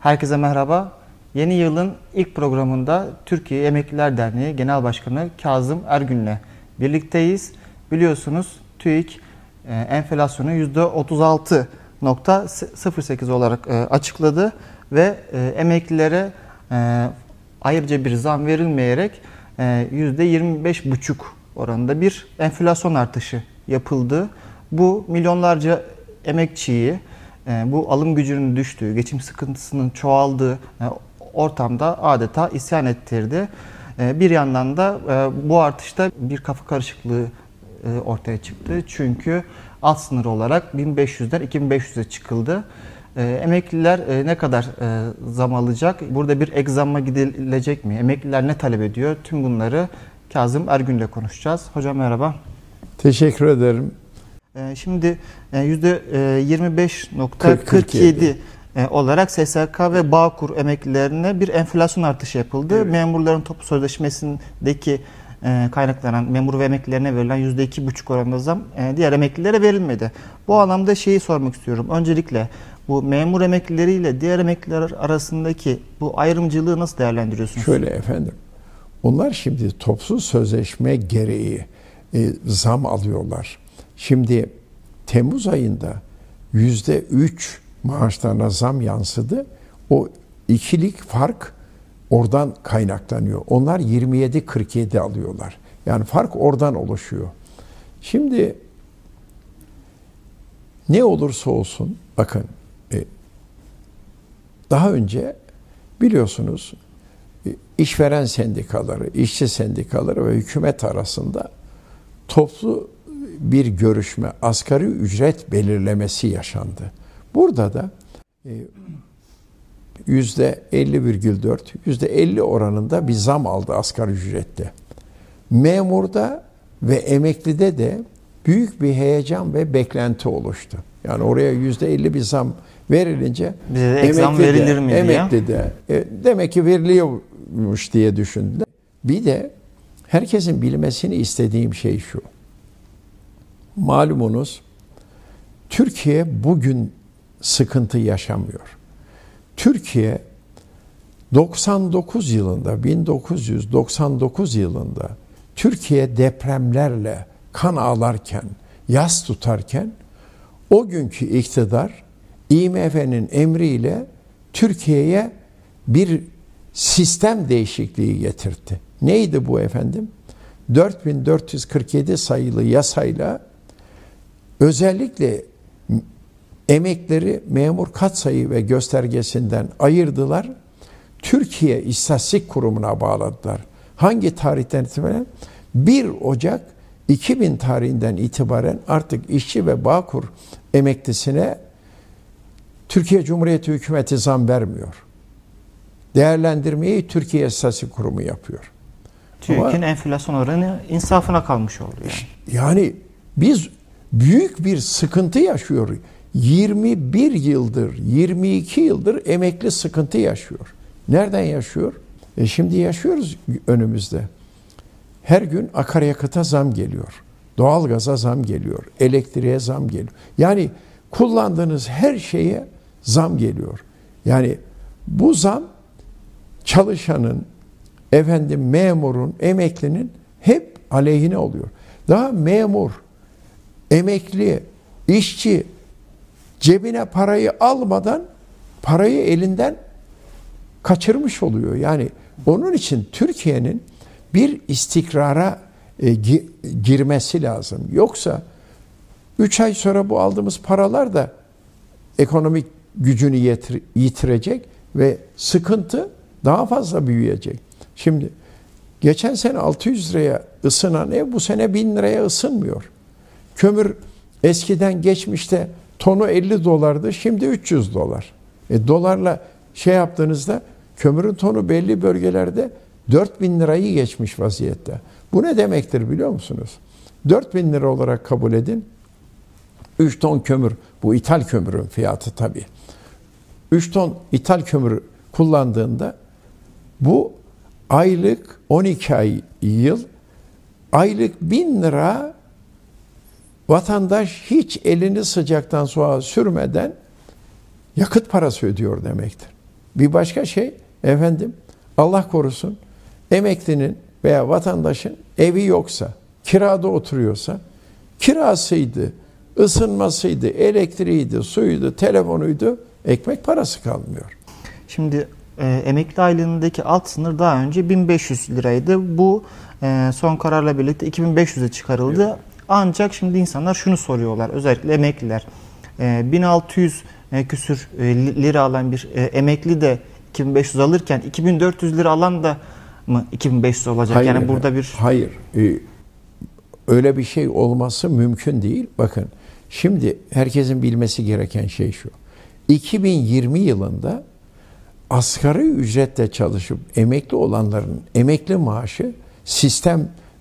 Herkese merhaba. Yeni yılın ilk programında Türkiye Emekliler Derneği Genel Başkanı Kazım Ergün'le birlikteyiz. Biliyorsunuz TÜİK e, enflasyonu %36.08 olarak e, açıkladı ve e, emeklilere ayrıca bir zam verilmeyerek %25,5 oranında bir enflasyon artışı yapıldı. Bu milyonlarca emekçiyi bu alım gücünün düştüğü, geçim sıkıntısının çoğaldığı ortamda adeta isyan ettirdi. Bir yandan da bu artışta bir kafa karışıklığı ortaya çıktı. Çünkü alt sınır olarak 1500'den 2500'e çıkıldı. Emekliler ne kadar zam alacak? Burada bir ek zamma gidilecek mi? Emekliler ne talep ediyor? Tüm bunları Kazım Ergün'le konuşacağız. Hocam merhaba. Teşekkür ederim. Şimdi %25.47 e, olarak SSK ve Bağkur emeklilerine bir enflasyon artışı yapıldı. Evet. Memurların toplu sözleşmesindeki e, kaynaklanan memur ve emeklilerine verilen %2,5 oranında zam e, diğer emeklilere verilmedi. Bu anlamda şeyi sormak istiyorum. Öncelikle bu memur emeklileriyle diğer emekliler arasındaki bu ayrımcılığı nasıl değerlendiriyorsunuz? Şöyle efendim. Onlar şimdi toplu sözleşme gereği e, zam alıyorlar. Şimdi Temmuz ayında yüzde üç maaşlarına zam yansıdı. O ikilik fark oradan kaynaklanıyor. Onlar 27-47 alıyorlar. Yani fark oradan oluşuyor. Şimdi ne olursa olsun bakın e, daha önce biliyorsunuz e, işveren sendikaları, işçi sendikaları ve hükümet arasında toplu bir görüşme, asgari ücret belirlemesi yaşandı. Burada da e, yüzde 50,4, yüzde 50 oranında bir zam aldı asgari ücrette. Memurda ve emeklide de büyük bir heyecan ve beklenti oluştu. Yani oraya yüzde 50 bir zam verilince Bize de emekli verilir mi emekli de e, demek ki veriliyormuş diye düşündüler. Bir de herkesin bilmesini istediğim şey şu. Malumunuz Türkiye bugün sıkıntı yaşamıyor. Türkiye 99 yılında 1999 yılında Türkiye depremlerle kan ağlarken, yas tutarken o günkü iktidar IMF'nin emriyle Türkiye'ye bir sistem değişikliği getirdi. Neydi bu efendim? 4447 sayılı yasayla özellikle emekleri memur katsayı ve göstergesinden ayırdılar. Türkiye İstatistik Kurumu'na bağladılar. Hangi tarihten itibaren? 1 Ocak 2000 tarihinden itibaren artık işçi ve Bağkur emeklisine Türkiye Cumhuriyeti hükümeti zam vermiyor. Değerlendirmeyi Türkiye İstatistik Kurumu yapıyor. TÜİK'in enflasyon oranı insafına kalmış oldu yani. Yani biz büyük bir sıkıntı yaşıyoruz. 21 yıldır, 22 yıldır emekli sıkıntı yaşıyor. Nereden yaşıyor? E şimdi yaşıyoruz önümüzde. Her gün akaryakıta zam geliyor. Doğalgaza zam geliyor. Elektriğe zam geliyor. Yani kullandığınız her şeye zam geliyor. Yani bu zam çalışanın, efendim memurun, emeklinin hep aleyhine oluyor. Daha memur, emekli, işçi cebine parayı almadan parayı elinden kaçırmış oluyor. Yani onun için Türkiye'nin bir istikrara e, girmesi lazım. Yoksa 3 ay sonra bu aldığımız paralar da ekonomik gücünü yitir, yitirecek ve sıkıntı daha fazla büyüyecek. Şimdi geçen sene 600 liraya ısınan ev bu sene 1000 liraya ısınmıyor. Kömür eskiden geçmişte tonu 50 dolardı, şimdi 300 dolar. E, dolarla şey yaptığınızda kömürün tonu belli bölgelerde 4000 lirayı geçmiş vaziyette. Bu ne demektir biliyor musunuz? 4000 lira olarak kabul edin. 3 ton kömür, bu ithal kömürün fiyatı tabii. 3 ton ithal kömür kullandığında bu aylık 12 ay yıl aylık 1000 lira Vatandaş hiç elini sıcaktan soğuğa sürmeden yakıt parası ödüyor demektir. Bir başka şey efendim Allah korusun emeklinin veya vatandaşın evi yoksa, kirada oturuyorsa kirasıydı, ısınmasıydı, elektriğiydi, suyuydu, telefonuydu, ekmek parası kalmıyor. Şimdi e, emekli aylığındaki alt sınır daha önce 1500 liraydı. Bu e, son kararla birlikte 2500'e çıkarıldı. Ancak şimdi insanlar şunu soruyorlar. Özellikle emekliler. E, 1600 e, küsür e, li- lira alan bir e, emekli de 2500 alırken 2400 lira alan da mı 2500 olacak? yani burada bir Hayır. Ee, öyle bir şey olması mümkün değil. Bakın şimdi herkesin bilmesi gereken şey şu. 2020 yılında asgari ücretle çalışıp emekli olanların emekli maaşı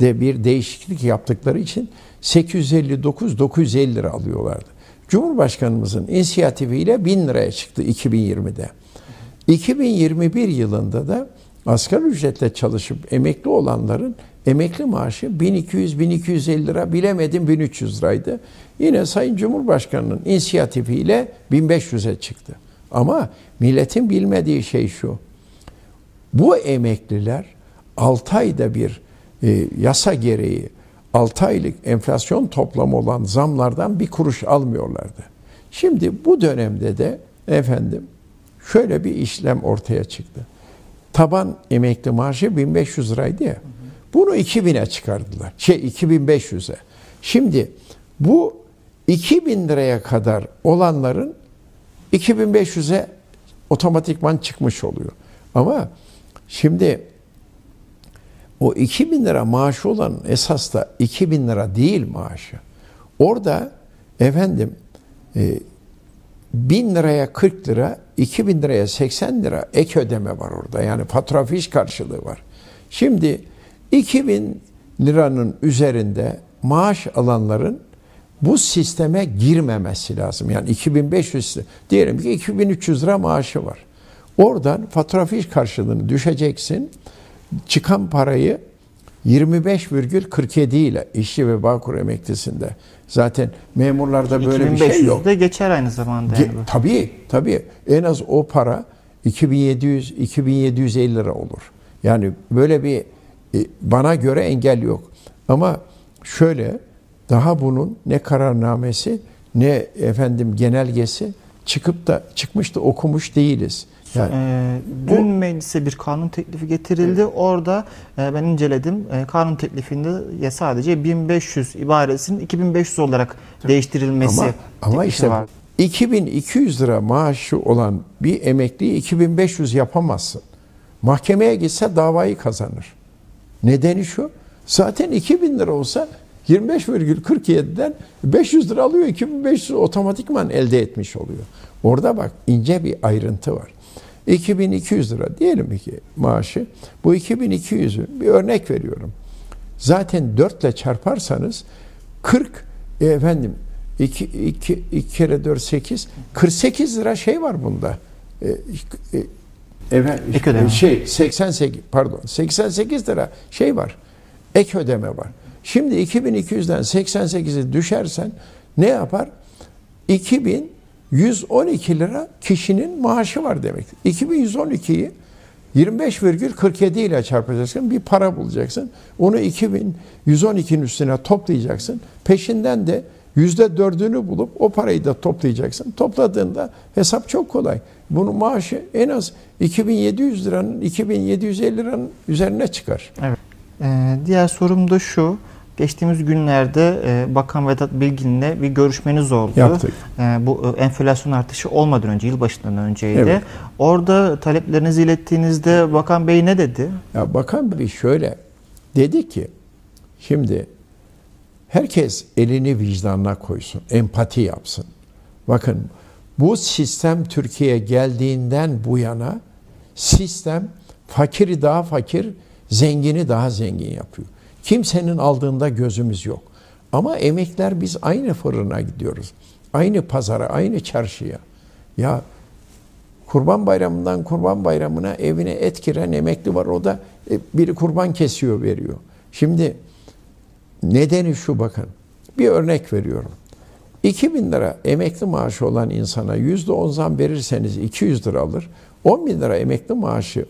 sistemde bir değişiklik yaptıkları için 859-950 lira alıyorlardı. Cumhurbaşkanımızın inisiyatifiyle 1000 liraya çıktı 2020'de. 2021 yılında da asgari ücretle çalışıp emekli olanların emekli maaşı 1200-1250 lira bilemedim 1300 liraydı. Yine Sayın Cumhurbaşkanı'nın inisiyatifiyle 1500'e çıktı. Ama milletin bilmediği şey şu. Bu emekliler 6 ayda bir e, yasa gereği 6 aylık enflasyon toplamı olan zamlardan bir kuruş almıyorlardı. Şimdi bu dönemde de efendim şöyle bir işlem ortaya çıktı. Taban emekli maaşı 1500 liraydı ya. Bunu 2000'e çıkardılar. Şey 2500'e. Şimdi bu 2000 liraya kadar olanların 2500'e otomatikman çıkmış oluyor. Ama şimdi o 2000 lira maaşı olan esas da 2000 lira değil maaşı. Orada efendim e, 1000 liraya 40 lira, 2000 liraya 80 lira ek ödeme var orada. Yani fatura fiş karşılığı var. Şimdi 2000 liranın üzerinde maaş alanların bu sisteme girmemesi lazım. Yani 2500 lira- diyelim ki 2300 lira maaşı var. Oradan fatura fiş karşılığını düşeceksin. Çıkan parayı 25,47 ile işçi ve bağkur emeklisinde. Zaten memurlarda böyle bir şey yok. 2500 de geçer aynı zamanda. Ge- Yani bu. tabii tabii en az o para 2700 2750 lira olur. Yani böyle bir e, bana göre engel yok. Ama şöyle daha bunun ne kararnamesi ne efendim genelgesi çıkıp da çıkmış da okumuş değiliz. Yani Ee, dün meclise bir kanun teklifi getirildi. Orada e, ben inceledim. E, kanun teklifinde ya sadece 1500 ibaresinin 2500 olarak değiştirilmesi ama ama işte var. 2200 lira maaşı olan bir emekliyi 2500 yapamazsın. Mahkemeye gitse davayı kazanır. Nedeni şu. Zaten 2000 lira olsa 25,47'den 500 lira alıyor. 2500 otomatikman elde etmiş oluyor. Orada bak ince bir ayrıntı var. 2200 lira diyelim ki maaşı. Bu 2200'ü bir örnek veriyorum. Zaten 4 ile çarparsanız 40 e, efendim 2 2 2 kere 4 8 48 lira şey var bunda. E, e, efendim, Ek ödeme. şey 88 pardon 88 lira şey var. Ek ödeme var. Şimdi 2200'den 88'e düşersen ne yapar? 2112 lira kişinin maaşı var demek. 2112'yi 25,47 ile çarpacaksın. Bir para bulacaksın. Onu 2112'nin üstüne toplayacaksın. Peşinden de yüzde dördünü bulup o parayı da toplayacaksın. Topladığında hesap çok kolay. Bunun maaşı en az 2700 liranın 2750 liranın üzerine çıkar. Evet. Ee, diğer sorum da şu. Geçtiğimiz günlerde e, Bakan Vedat Bilgin'le bir görüşmeniz oldu. Yaptık. E, bu e, enflasyon artışı olmadan önce, yılbaşından önceydi. Evet. Orada taleplerinizi ilettiğinizde Bakan Bey ne dedi? Ya bakan bir şöyle dedi ki şimdi herkes elini vicdanına koysun, empati yapsın. Bakın bu sistem Türkiye'ye geldiğinden bu yana sistem fakiri daha fakir, zengini daha zengin yapıyor. Kimsenin aldığında gözümüz yok. Ama emekler biz aynı fırına gidiyoruz. Aynı pazara, aynı çarşıya. Ya Kurban bayramından kurban bayramına evine et giren emekli var. O da e, biri kurban kesiyor veriyor. Şimdi nedeni şu bakın. Bir örnek veriyorum. 2000 lira emekli maaşı olan insana %10 zam verirseniz 200 lira alır. 10 bin lira emekli maaşı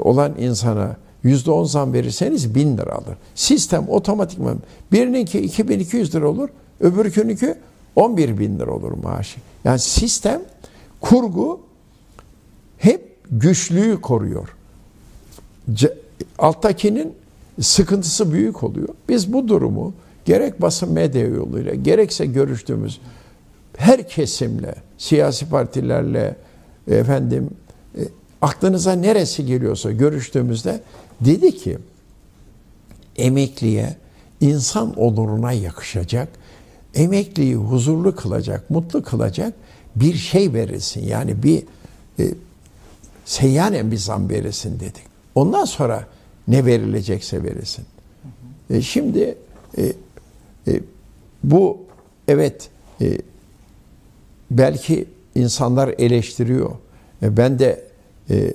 olan insana yüzde on zam verirseniz bin lira alır. Sistem otomatikman birininki 2200 lira olur, öbürkününki 11 bin lira olur maaşı. Yani sistem, kurgu hep güçlüğü koruyor. Alttakinin sıkıntısı büyük oluyor. Biz bu durumu gerek basın medya yoluyla gerekse görüştüğümüz her kesimle, siyasi partilerle, efendim e, aklınıza neresi geliyorsa görüştüğümüzde dedi ki emekliye insan onuruna yakışacak, emekliyi huzurlu kılacak, mutlu kılacak bir şey verilsin. Yani bir e, seyyanen bir zam verilsin dedik. Ondan sonra ne verilecekse verilsin. E, şimdi e, e, bu evet e, belki insanlar eleştiriyor. E, ben de e,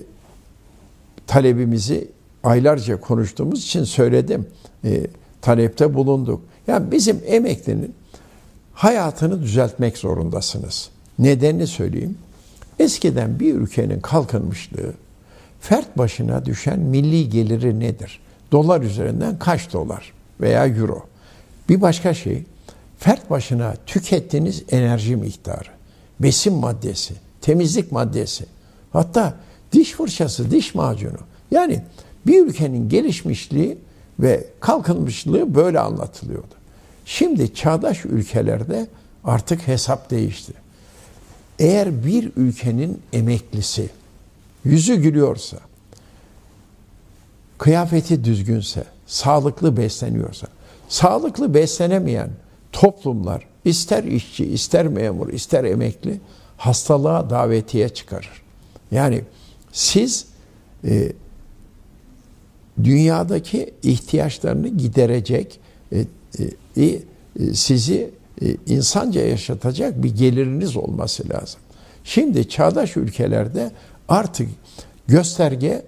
talebimizi aylarca konuştuğumuz için söyledim. E, talepte bulunduk. Yani bizim emeklinin hayatını düzeltmek zorundasınız. Nedenini söyleyeyim. Eskiden bir ülkenin kalkınmışlığı fert başına düşen milli geliri nedir? Dolar üzerinden kaç dolar veya euro? Bir başka şey, fert başına tükettiğiniz enerji miktarı, besin maddesi, temizlik maddesi, hatta diş fırçası, diş macunu. Yani bir ülkenin gelişmişliği ve kalkınmışlığı böyle anlatılıyordu. Şimdi çağdaş ülkelerde artık hesap değişti. Eğer bir ülkenin emeklisi yüzü gülüyorsa, kıyafeti düzgünse, sağlıklı besleniyorsa, sağlıklı beslenemeyen toplumlar ister işçi, ister memur, ister emekli hastalığa davetiye çıkarır. Yani siz e, dünyadaki ihtiyaçlarını giderecek, e, e, e, sizi insanca yaşatacak bir geliriniz olması lazım. Şimdi çağdaş ülkelerde artık gösterge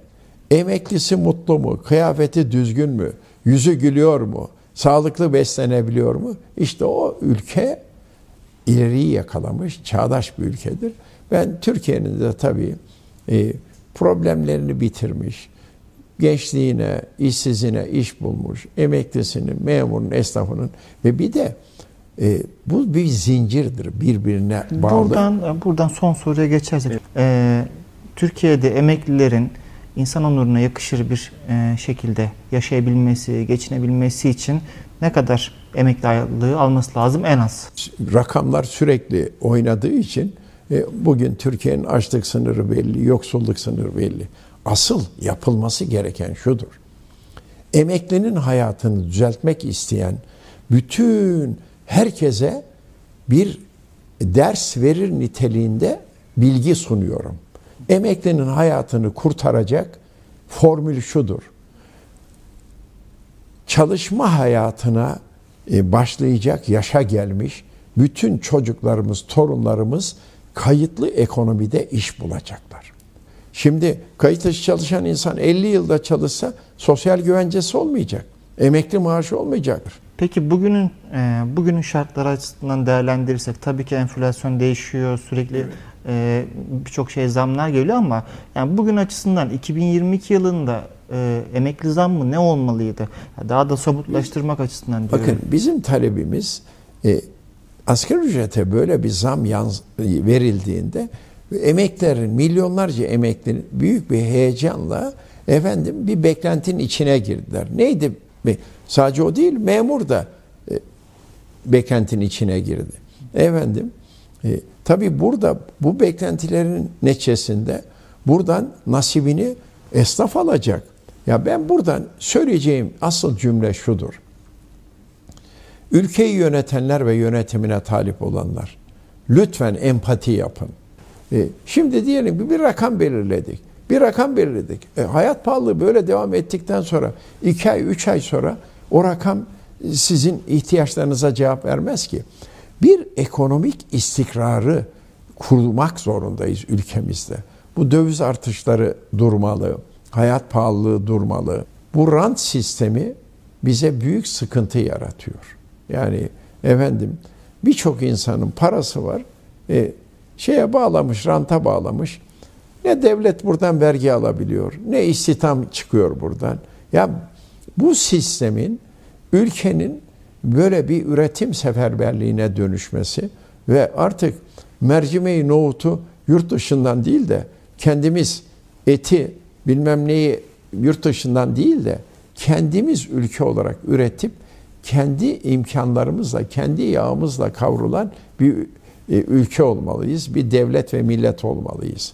emeklisi mutlu mu, kıyafeti düzgün mü, yüzü gülüyor mu, sağlıklı beslenebiliyor mu? İşte o ülke ileriyi yakalamış, çağdaş bir ülkedir. Ben Türkiye'nin de tabii problemlerini bitirmiş, gençliğine, işsizine iş bulmuş, emeklisinin, memurun, esnafının ve bir de e, bu bir zincirdir birbirine bağlı. Buradan buradan son soruya geçersek, e, Türkiye'de emeklilerin insan onuruna yakışır bir e, şekilde yaşayabilmesi, geçinebilmesi için ne kadar emekli aylığı alması lazım en az? Rakamlar sürekli oynadığı için e, bugün Türkiye'nin açlık sınırı belli, yoksulluk sınırı belli. Asıl yapılması gereken şudur. Emeklinin hayatını düzeltmek isteyen bütün herkese bir ders verir niteliğinde bilgi sunuyorum. Emeklinin hayatını kurtaracak formül şudur. Çalışma hayatına e, başlayacak yaşa gelmiş bütün çocuklarımız, torunlarımız kayıtlı ekonomide iş bulacaklar. Şimdi kayıt dışı çalışan insan 50 yılda çalışsa sosyal güvencesi olmayacak. Emekli maaşı olmayacaktır. Peki bugünün e, bugünün şartları açısından değerlendirirsek tabii ki enflasyon değişiyor sürekli e, birçok şey zamlar geliyor ama yani bugün açısından 2022 yılında e, emekli zam mı ne olmalıydı? Daha da somutlaştırmak açısından diyorum. Bakın bizim talebimiz e, asgari ücrete böyle bir zam yans- verildiğinde emeklerin milyonlarca emeklinin büyük bir heyecanla efendim bir beklentinin içine girdiler. Neydi? Sadece o değil memur da e, beklentinin içine girdi. Efendim e, tabi burada bu beklentilerin neçesinde buradan nasibini esnaf alacak. Ya ben buradan söyleyeceğim asıl cümle şudur. Ülkeyi yönetenler ve yönetimine talip olanlar lütfen empati yapın. E, şimdi diyelim ki bir rakam belirledik. Bir rakam belirledik. E, hayat pahalılığı böyle devam ettikten sonra iki ay, üç ay sonra o rakam sizin ihtiyaçlarınıza cevap vermez ki. Bir ekonomik istikrarı kurmak zorundayız ülkemizde. Bu döviz artışları durmalı, hayat pahalılığı durmalı. Bu rant sistemi bize büyük sıkıntı yaratıyor. Yani efendim birçok insanın parası var. E, şeye bağlamış, ranta bağlamış. Ne devlet buradan vergi alabiliyor, ne istihdam çıkıyor buradan. Ya bu sistemin ülkenin böyle bir üretim seferberliğine dönüşmesi ve artık mercimeği, nohutu yurt dışından değil de kendimiz eti bilmem neyi yurt dışından değil de kendimiz ülke olarak üretip kendi imkanlarımızla, kendi yağımızla kavrulan bir ülke olmalıyız, bir devlet ve millet olmalıyız.